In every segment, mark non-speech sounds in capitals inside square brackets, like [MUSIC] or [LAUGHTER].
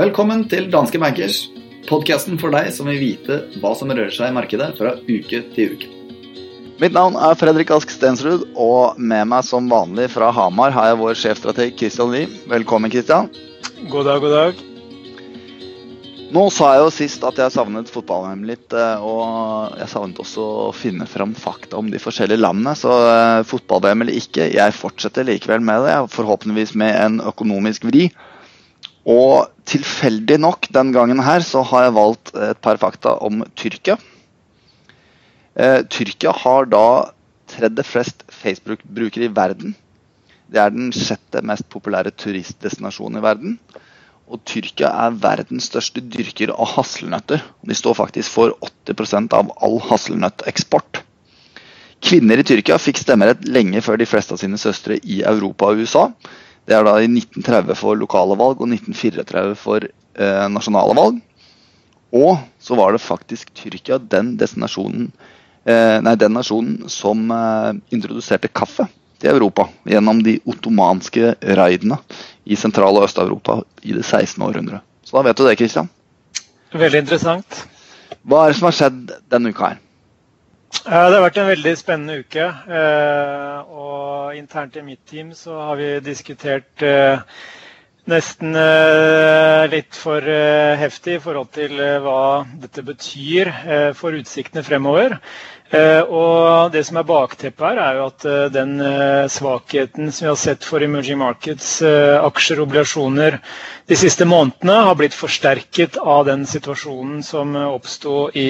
Velkommen til Danske Bankers, podkasten for deg som vil vite hva som rører seg i markedet fra uke til uke. Mitt navn er Fredrik Ask Stensrud, og med meg som vanlig fra Hamar har jeg vår sjefstrateg Christian Lie. Velkommen, Christian. God dag, god dag. Nå sa jeg jo sist at jeg savnet fotball-VM litt, eh, og jeg savnet også å finne fram fakta om de forskjellige landene. Så eh, fotball-VM eller ikke, jeg fortsetter likevel med det. Forhåpentligvis med en økonomisk vri. Og tilfeldig nok den gangen her så har jeg valgt et par fakta om Tyrkia. Eh, Tyrkia har da tredje flest Facebook-brukere i verden. Det er den sjette mest populære turistdestinasjonen i verden. Og Tyrkia er verdens største dyrker av hasselnøtter. De står faktisk for 80% av all hasselnøtteksport. Kvinner i Tyrkia fikk stemmerett lenge før de fleste av sine søstre i Europa og USA. Det er da i 1930 for lokale valg og 1934 for eh, nasjonale valg. Og så var det faktisk Tyrkia den eh, Nei, den nasjonen som eh, introduserte kaffe til Europa gjennom de ottomanske raidene i Sentral- og Øst-Europa i det 16. århundret. Så da vet du det, Kristian. Veldig interessant. Hva er det som har skjedd denne uka her? Det har vært en veldig spennende uke. Eh, og internt i mitt team så har vi diskutert eh, nesten eh, litt for heftig i forhold til hva dette betyr for utsiktene fremover. Eh, og Det som er bakteppet her, er jo at eh, den eh, svakheten som vi har sett for emerging markets, aksjer og obligasjoner de siste månedene, har blitt forsterket av den situasjonen som oppsto i,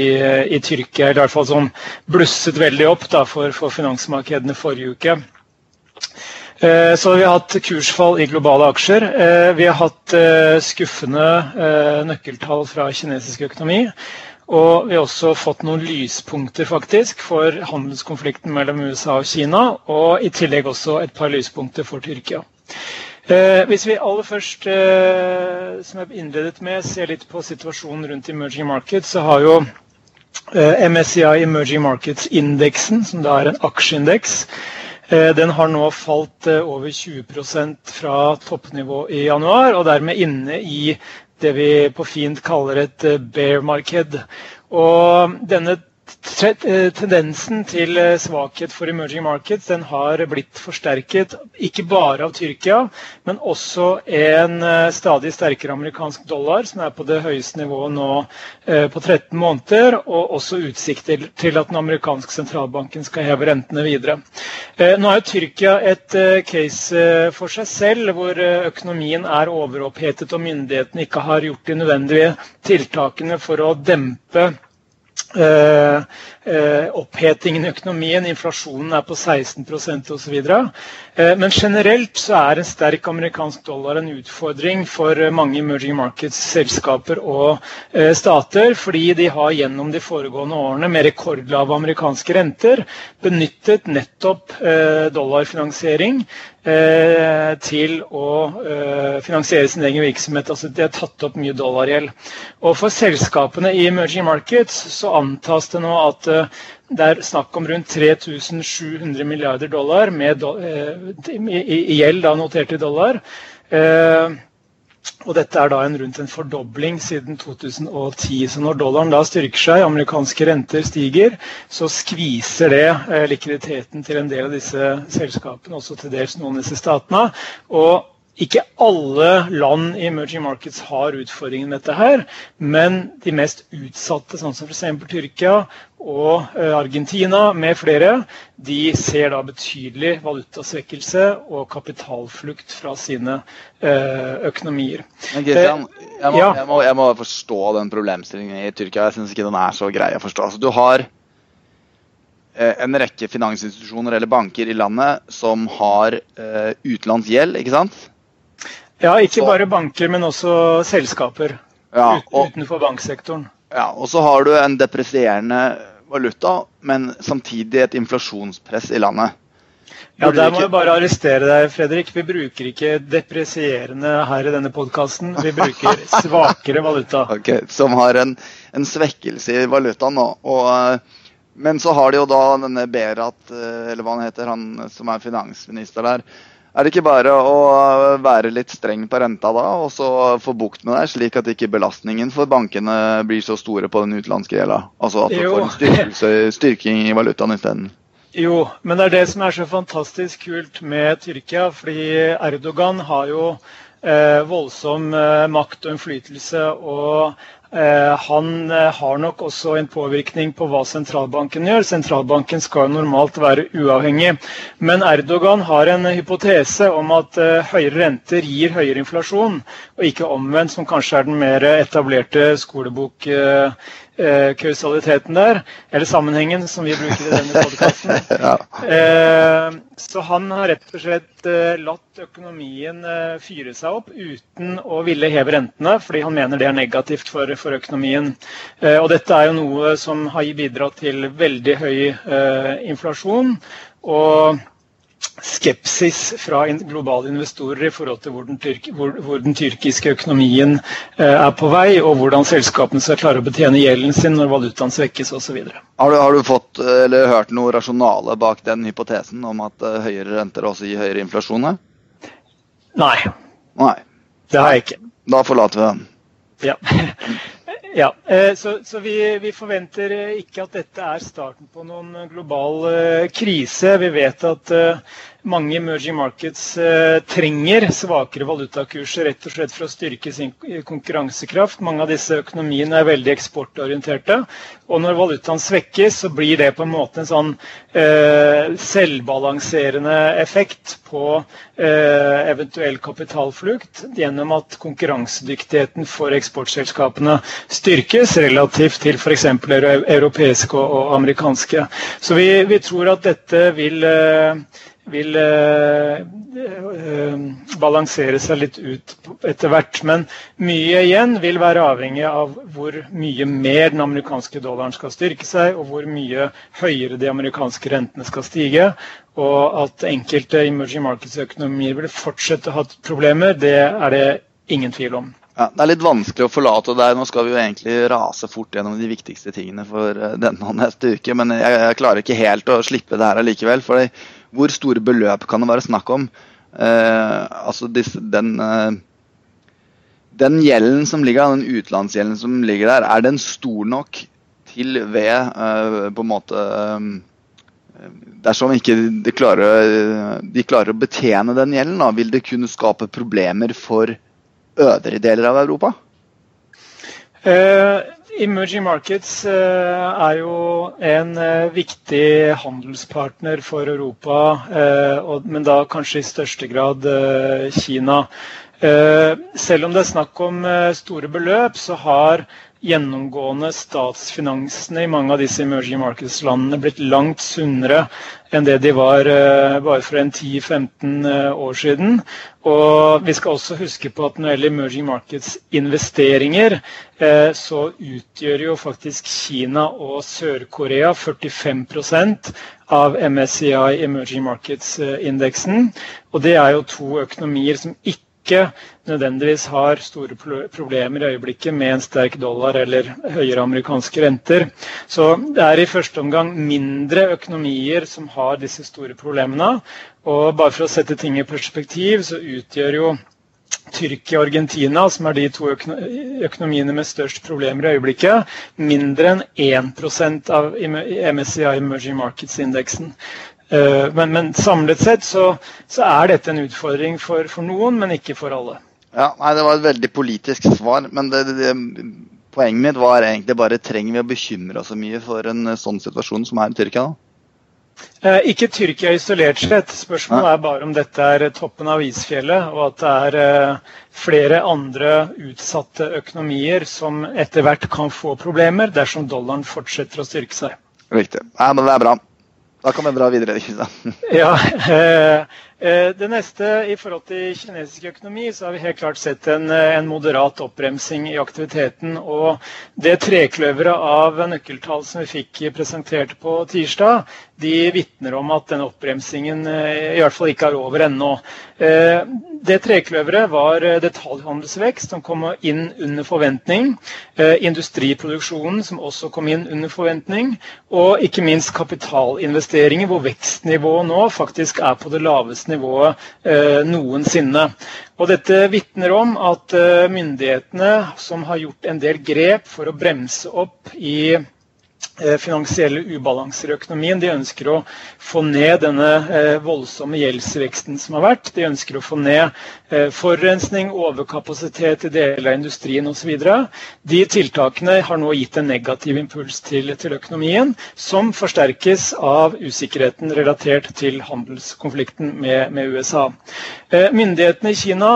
i, Tyrkia. Eller i hvert fall som blusset veldig opp da, for, for finansmarkedene forrige uke. Så vi har hatt kursfall i globale aksjer. Vi har hatt skuffende nøkkeltall fra kinesisk økonomi. Og vi har også fått noen lyspunkter faktisk for handelskonflikten mellom USA og Kina. Og i tillegg også et par lyspunkter for Tyrkia. Eh, hvis vi aller først, eh, som jeg innledet med, ser litt på situasjonen rundt emerging markets, så har jo eh, MSCI Emerging Markets-indeksen, som da er en aksjeindeks, eh, den har nå falt eh, over 20% fra toppnivå i januar, og dermed inne i det vi på fint kaller et eh, bear-marked. Og denne Eh, tendensen til eh, svakhet for emerging markets den har blitt forsterket ikke bare av Tyrkia, men også en eh, stadig sterkere amerikansk dollar, som er på det høyeste nivået nå på 13 måneder, og også utsikter til at den amerikanske sentralbanken skal heve rentene videre. Nå er jo Tyrkia et case for seg selv, hvor økonomien er overopphetet og myndighetene ikke har gjort de nødvendige tiltakene for å dempe 呃。Opphetingen i økonomien, inflasjonen er på 16% osv. Eh, men generelt så er en sterk amerikansk dollar en utfordring for mange emerging markets-selskaper og eh, stater, fordi de har gjennom de foregående årene med rekordlave amerikanske renter benyttet nettopp eh, dollarfinansiering Eh, til å eh, finansiere sin egen virksomhet. Altså de har tatt opp mye dollargjeld. Og For selskapene i emerging markets så antas det nå at eh, det er snakk om rundt 3700 milliarder dollar med do, i, gjeld da, notert i dollar. Og dette er da en, rundt en fordobling siden 2010. Så når dollaren da styrker seg, amerikanske renter stiger, så skviser det eh, likviditeten til en del av disse selskapene, også til dels noen av disse statene. Og ikke alle land i emerging markets har utfordringer med dette, her, men de mest utsatte, sånn som f.eks. Tyrkia og eh, Argentina med flere, de ser da betydelig valutasvekkelse og kapitalflukt fra sine eh, økonomier. Men Christian, jeg må, jeg, må, jeg må, forstå den problemstillingen i Tyrkia. Jeg syns ikke den er så grei å forstå. Altså, du har en rekke finansinstitusjoner eller banker i landet som har uh, utenlandsgjeld, ikke sant? Ja, ikke bare banker, men også selskaper ja, og, utenfor banksektoren. Ja, Og så har du en depresierende valuta, men samtidig et inflasjonspress i landet. Ja, Der må jeg bare arrestere deg, Fredrik. Vi bruker ikke depresierende her i denne podkasten. Vi bruker [LAUGHS] svakere valuta. Ok, Som har en, en svekkelse i valutaen nå. Og Men så har de jo da denne Berat, eller hva han heter, han som er finansminister der. Er det ikke bare å være litt streng på renta da, og så få bukt med det, slik at ikke belastningen for bankene blir så store på den utenlandske gjelda? Altså at du får en styrkelse, styrking i valutaen isteden? Jo, men det er det som er så fantastisk kult med Tyrkia. Fordi Erdogan har jo eh, voldsom eh, makt og innflytelse. Og Eh, han eh, har nok også en påvirkning på hva sentralbanken gjør. Sentralbanken skal normalt være uavhengig. Men Erdogan har en hypotese om at eh, høyere renter gir høyere inflasjon, og ikke omvendt, som kanskje er den mer etablerte skolebok eh, kausaliteten der, eller sammenhengen, som vi bruker i denne podkasten. [LAUGHS] ja. eh, så han har rett og slett eh, latt økonomien eh, fyre seg opp uten å ville heve rentene, fordi han mener det er negativt for, for økonomien. Eh, og dette er jo noe som har bidratt til veldig høy eh, inflasjon. og skepsis fra globale investorer i forhold til hvor den, tyrk, hvor, hvor den tyrkiske økonomien eh, er på vei, og hvordan selskapene skal klare å betjene gjelden sin når valutaen svekkes osv. Har, har du fått eh, eller hørt noe rasjonale bak den hypotesen om at uh, høyere renter også gir høyere inflasjon? Nei. Nei. Det har jeg ikke. Da forlater vi den. Ja. [LAUGHS] Ja, eh, så, så vi, vi, forventer ikke at dette er starten på noen global eh, krise. Vi vet at eh, mange emerging markets eh, trenger svakere valutakurser rett og slett for å styrke sin konkurransekraft. Mange av disse økonomiene er veldig eksportorienterte. Og når valutaen svekkes, så blir det på en måte en sånn eh, selvbalanserende effekt på eh, eventuell kapitalflukt gjennom at konkurransedyktigheten for eksportselskapene styrkes relativt til f.eks. europeiske og, amerikanske. Så vi, vi, tror at dette vil eh, vil eh, eh, balansere seg litt ut etter hvert. Men mye igjen vil være avhengig av hvor mye mer den amerikanske dollaren skal styrke seg, og hvor mye høyere de amerikanske rentene skal stige. Og at enkelte emerging markets-økonomier vil fortsette å ha problemer, det er det ingen tvil om. Ja, det er litt vanskelig å forlate deg. Nå skal vi jo egentlig rase fort gjennom de viktigste tingene for eh, denne og neste uke, men jeg, jeg klarer ikke helt å slippe det her allikevel. For hvor store beløp kan det være snakk om? Eh, altså disse, den, eh, den gjelden som ligger der, den utenlandsgjelden som ligger der, er den stor nok til ved eh, på en måte eh, Dersom ikke de klarer, de klarer å betjene den gjelden, da, vil det kunne skape problemer for øvrige deler av Europa? Uh, emerging markets uh, er jo en uh, viktig handelspartner for Europa, men da kanskje i største grad Kina. selv om det er snakk om store beløp, så har gjennomgående statsfinansene i mange av disse emerging markets-landene blitt langt sunnere enn det de var uh, bare for en 10-15 uh, år siden. Og vi skal også huske på at når det gjelder emerging markets-investeringer, uh, så utgjør jo faktisk Kina og Sør-Korea 45% av MSCI Emerging Markets-indeksen. Og det er jo to økonomier som ikke ikke nødvendigvis har store problemer i øyeblikket med en sterk dollar eller høyere amerikanske renter. Så det er i første omgang mindre økonomier som har disse store problemene. Og bare for å sette ting i perspektiv, så utgjør jo Tyrkia og Argentina, som er de to økonomiene med størst problemer i øyeblikket, mindre enn 1% av MSCI Emerging Markets-indeksen. Eh, men, men, samlet sett så, så, er dette en utfordring for, for, noen, men ikke for alle. Ja, nei, Det var et veldig politisk svar. men det, det, Poenget mitt var egentlig bare trenger vi å bekymre oss så mye for en sånn situasjon som er i Tyrkia? da? Eh, ikke Tyrkia isolert sett. Spørsmålet er bare om dette er toppen av isfjellet, og at det er eh, flere andre utsatte økonomier som etter hvert kan få problemer dersom dollaren fortsetter å styrke seg. Riktig. Ja, men det er bra. Da kan vi dra videre. Kristian. [LAUGHS] ja, eh, eh, Det neste i forhold til kinesisk økonomi, så har vi helt klart sett en, eh, en moderat oppbremsing i aktiviteten. Og det trekløveret av nøkkeltall som vi fikk presentert på tirsdag, de vitner om at den oppbremsingen i hvert fall ikke er over ennå. Det trekløveret var detaljhandelsvekst, som kom inn under forventning. Industriproduksjonen, som også kom inn under forventning. Og ikke minst kapitalinvesteringer, hvor vekstnivået nå faktisk er på det laveste nivået noensinne. Og dette vitner om at eh, myndighetene, som har gjort en del grep for å bremse opp i Eh, finansielle ubalanser i økonomien. De ønsker å få ned denne eh, voldsomme gjeldsveksten som har vært. De ønsker å få ned eh, forurensning, overkapasitet i deler av industrien osv. De tiltakene har nå gitt en negativ impuls til, til, økonomien, som forsterkes av usikkerheten relatert til handelskonflikten med, med USA. Myndighetene i Kina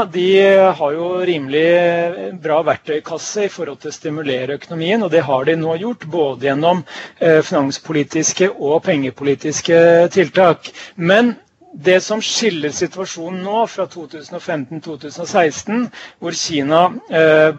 har jo rimelig bra verktøykasse i forhold til å stimulere økonomien, og det har de nå gjort både gjennom Eh, finanspolitiske og pengepolitiske tiltak. Men det som skiller situasjonen nå fra 2015-2016, hvor Kina eh,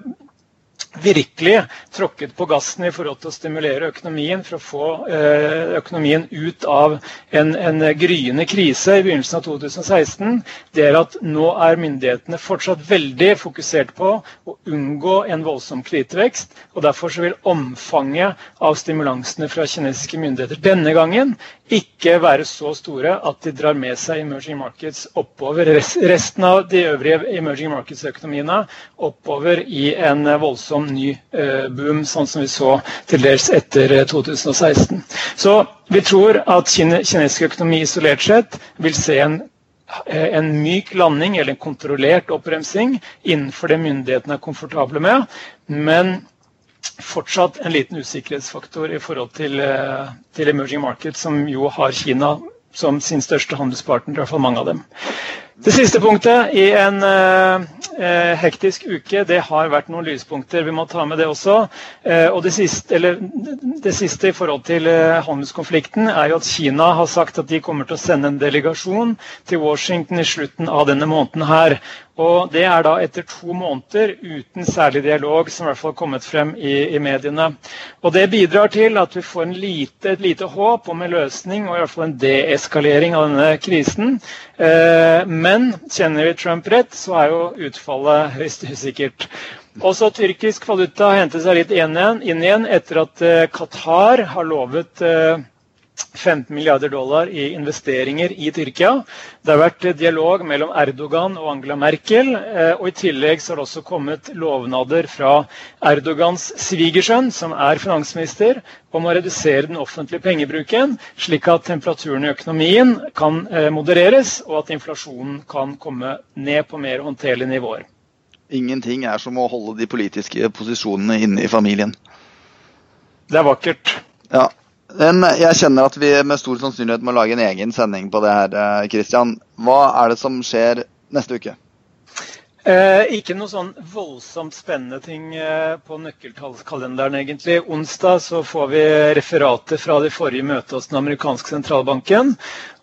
virkelig tråkket på gassen i forhold til å stimulere økonomien for å få eh, økonomien ut av en, en, gryende krise i begynnelsen av 2016, det er at nå er myndighetene fortsatt veldig fokusert på å unngå en voldsom kredittvekst. og Derfor så vil omfanget av stimulansene fra kinesiske myndigheter denne gangen ikke være så store at de drar med seg emerging markets oppover, resten av de øvrige emerging markets-økonomiene oppover i en voldsom ny eh, boom, sånn som vi så til dels etter 2016. Eh, så vi tror at kinesisk økonomi isolert sett vil se en eh, en myk landing eller en kontrollert oppbremsing innenfor det myndighetene er komfortable med. Men fortsatt en liten usikkerhetsfaktor i forhold til, til emerging markets, som jo har Kina som sin største handelspartner, i hvert fall mange av dem. Det siste punktet i en eh, eh, hektisk uke, det har vært noen lyspunkter. Vi må ta med det også. Eh, og det siste, eller, det siste, i forhold til eh, handelskonflikten er jo at Kina har sagt at de kommer til å sende en delegasjon til Washington i slutten av denne måneden her. Og Det er da etter to måneder uten særlig dialog, som i hvert fall har kommet frem i, i mediene. Og Det bidrar til at vi får lite, et lite håp om en løsning og i hvert fall en deeskalering av denne krisen. Eh, men kjenner vi Trump rett, så er jo utfallet [LAUGHS] høyst usikkert. Også tyrkisk valuta hentet seg litt inn igjen, inn igjen etter at eh, Qatar har lovet eh, 15 milliarder dollar i investeringer i Tyrkia. Det har vært dialog mellom Erdogan og Angela Merkel. Eh, og I tillegg så har det også kommet lovnader fra Erdogans svigersønn, som er finansminister, om å redusere den offentlige pengebruken, slik at temperaturen i økonomien kan eh, modereres, og at inflasjonen kan komme ned på mer håndterlige nivåer. Ingenting er som å holde de politiske posisjonene inne i familien. Det er vakkert. Ja, men jeg kjenner at vi med stor sannsynlighet må lage en egen sending på det her. Eh, Hva er det som skjer neste uke? Eh, ikke noe sånn voldsomt spennende ting eh, på nøkkeltallskalenderen, egentlig. Onsdag så får vi referatet fra de forrige møtet hos den amerikanske sentralbanken.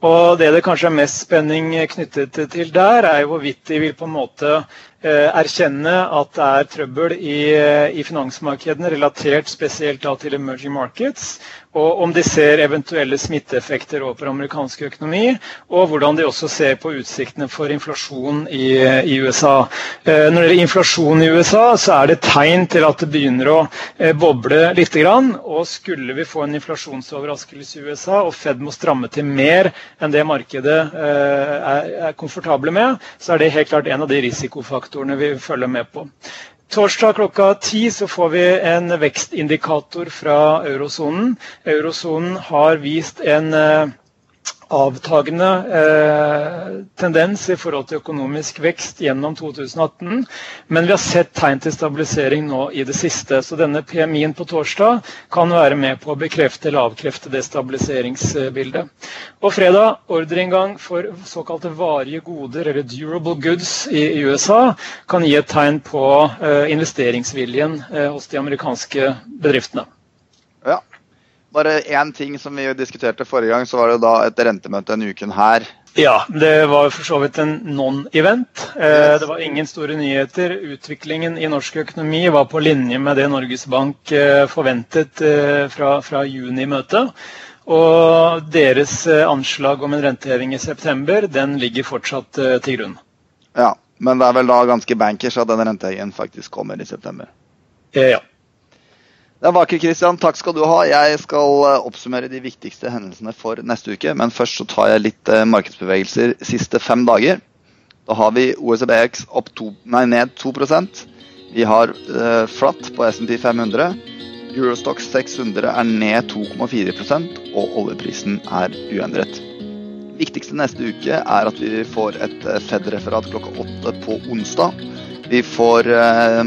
Og det det kanskje er mest spenning knyttet til der, er hvorvidt de vil på en måte eh, erkjenne at det er trøbbel i, eh, i finansmarkedene, relatert spesielt til emerging markets og om de ser eventuelle smitteeffekter overfor amerikansk økonomi, og hvordan de også ser på utsiktene for inflasjon i, i USA. Eh, når det gjelder inflasjon i USA, så er det tegn til at det begynner å boble litt. Og skulle vi få en inflasjonsoverraskelse i USA, og Fed må stramme til mer enn det markedet eh, er, komfortable med, så er det helt klart en av de risikofaktorene vi følger med på. Torsdag klokka ti så får vi en vekstindikator fra eurosonen. Eurosonen har vist en eh, avtagende eh, tendens i forhold til økonomisk vekst gjennom 2018. Men vi har sett tegn til stabilisering nå i det siste. Så denne PMI-en på torsdag kan være med på å bekrefte eller avkrefte det stabiliseringsbildet. Og fredag ordreinngang for såkalte varige goder, eller durable goods, i USA kan gi et tegn på eh, investeringsviljen eh, hos de amerikanske bedriftene. Bare én ting som vi diskuterte forrige gang, så var det da et rentemøte denne uken her. Ja, det var for så vidt en non-event. Eh, det var ingen store nyheter. Utviklingen i norsk økonomi var på linje med det Norges Bank eh, forventet eh, fra, fra juni-møtet. Og deres anslag om en renteheving i september, den ligger fortsatt til grunn. Ja, men det er vel da ganske bankers at den rentehevingen faktisk kommer i september? Ja. Det er vakkert, Christian. Takk skal du ha. Jeg skal eh, oppsummere de viktigste hendelsene for neste uke. Men først så tar jeg litt eh, markedsbevegelser siste fem dager. Da har vi OSBX to, nei, ned 2% Vi har uh, flatt på SMP 500. Eurostox 600 er ned 2,4% og oljeprisen er uendret. Viktigste neste uke er at vi får et Fed-referat klokka åtte på onsdag. Vi får uh,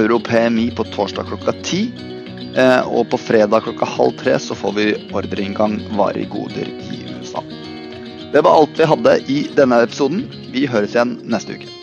Euro PMI på torsdag klokka ti. Eh, og på fredag klokka halv tre så får vi ordreinngang varige goder i USA. Det var alt vi hadde i denne episoden. Vi høres igjen neste uke.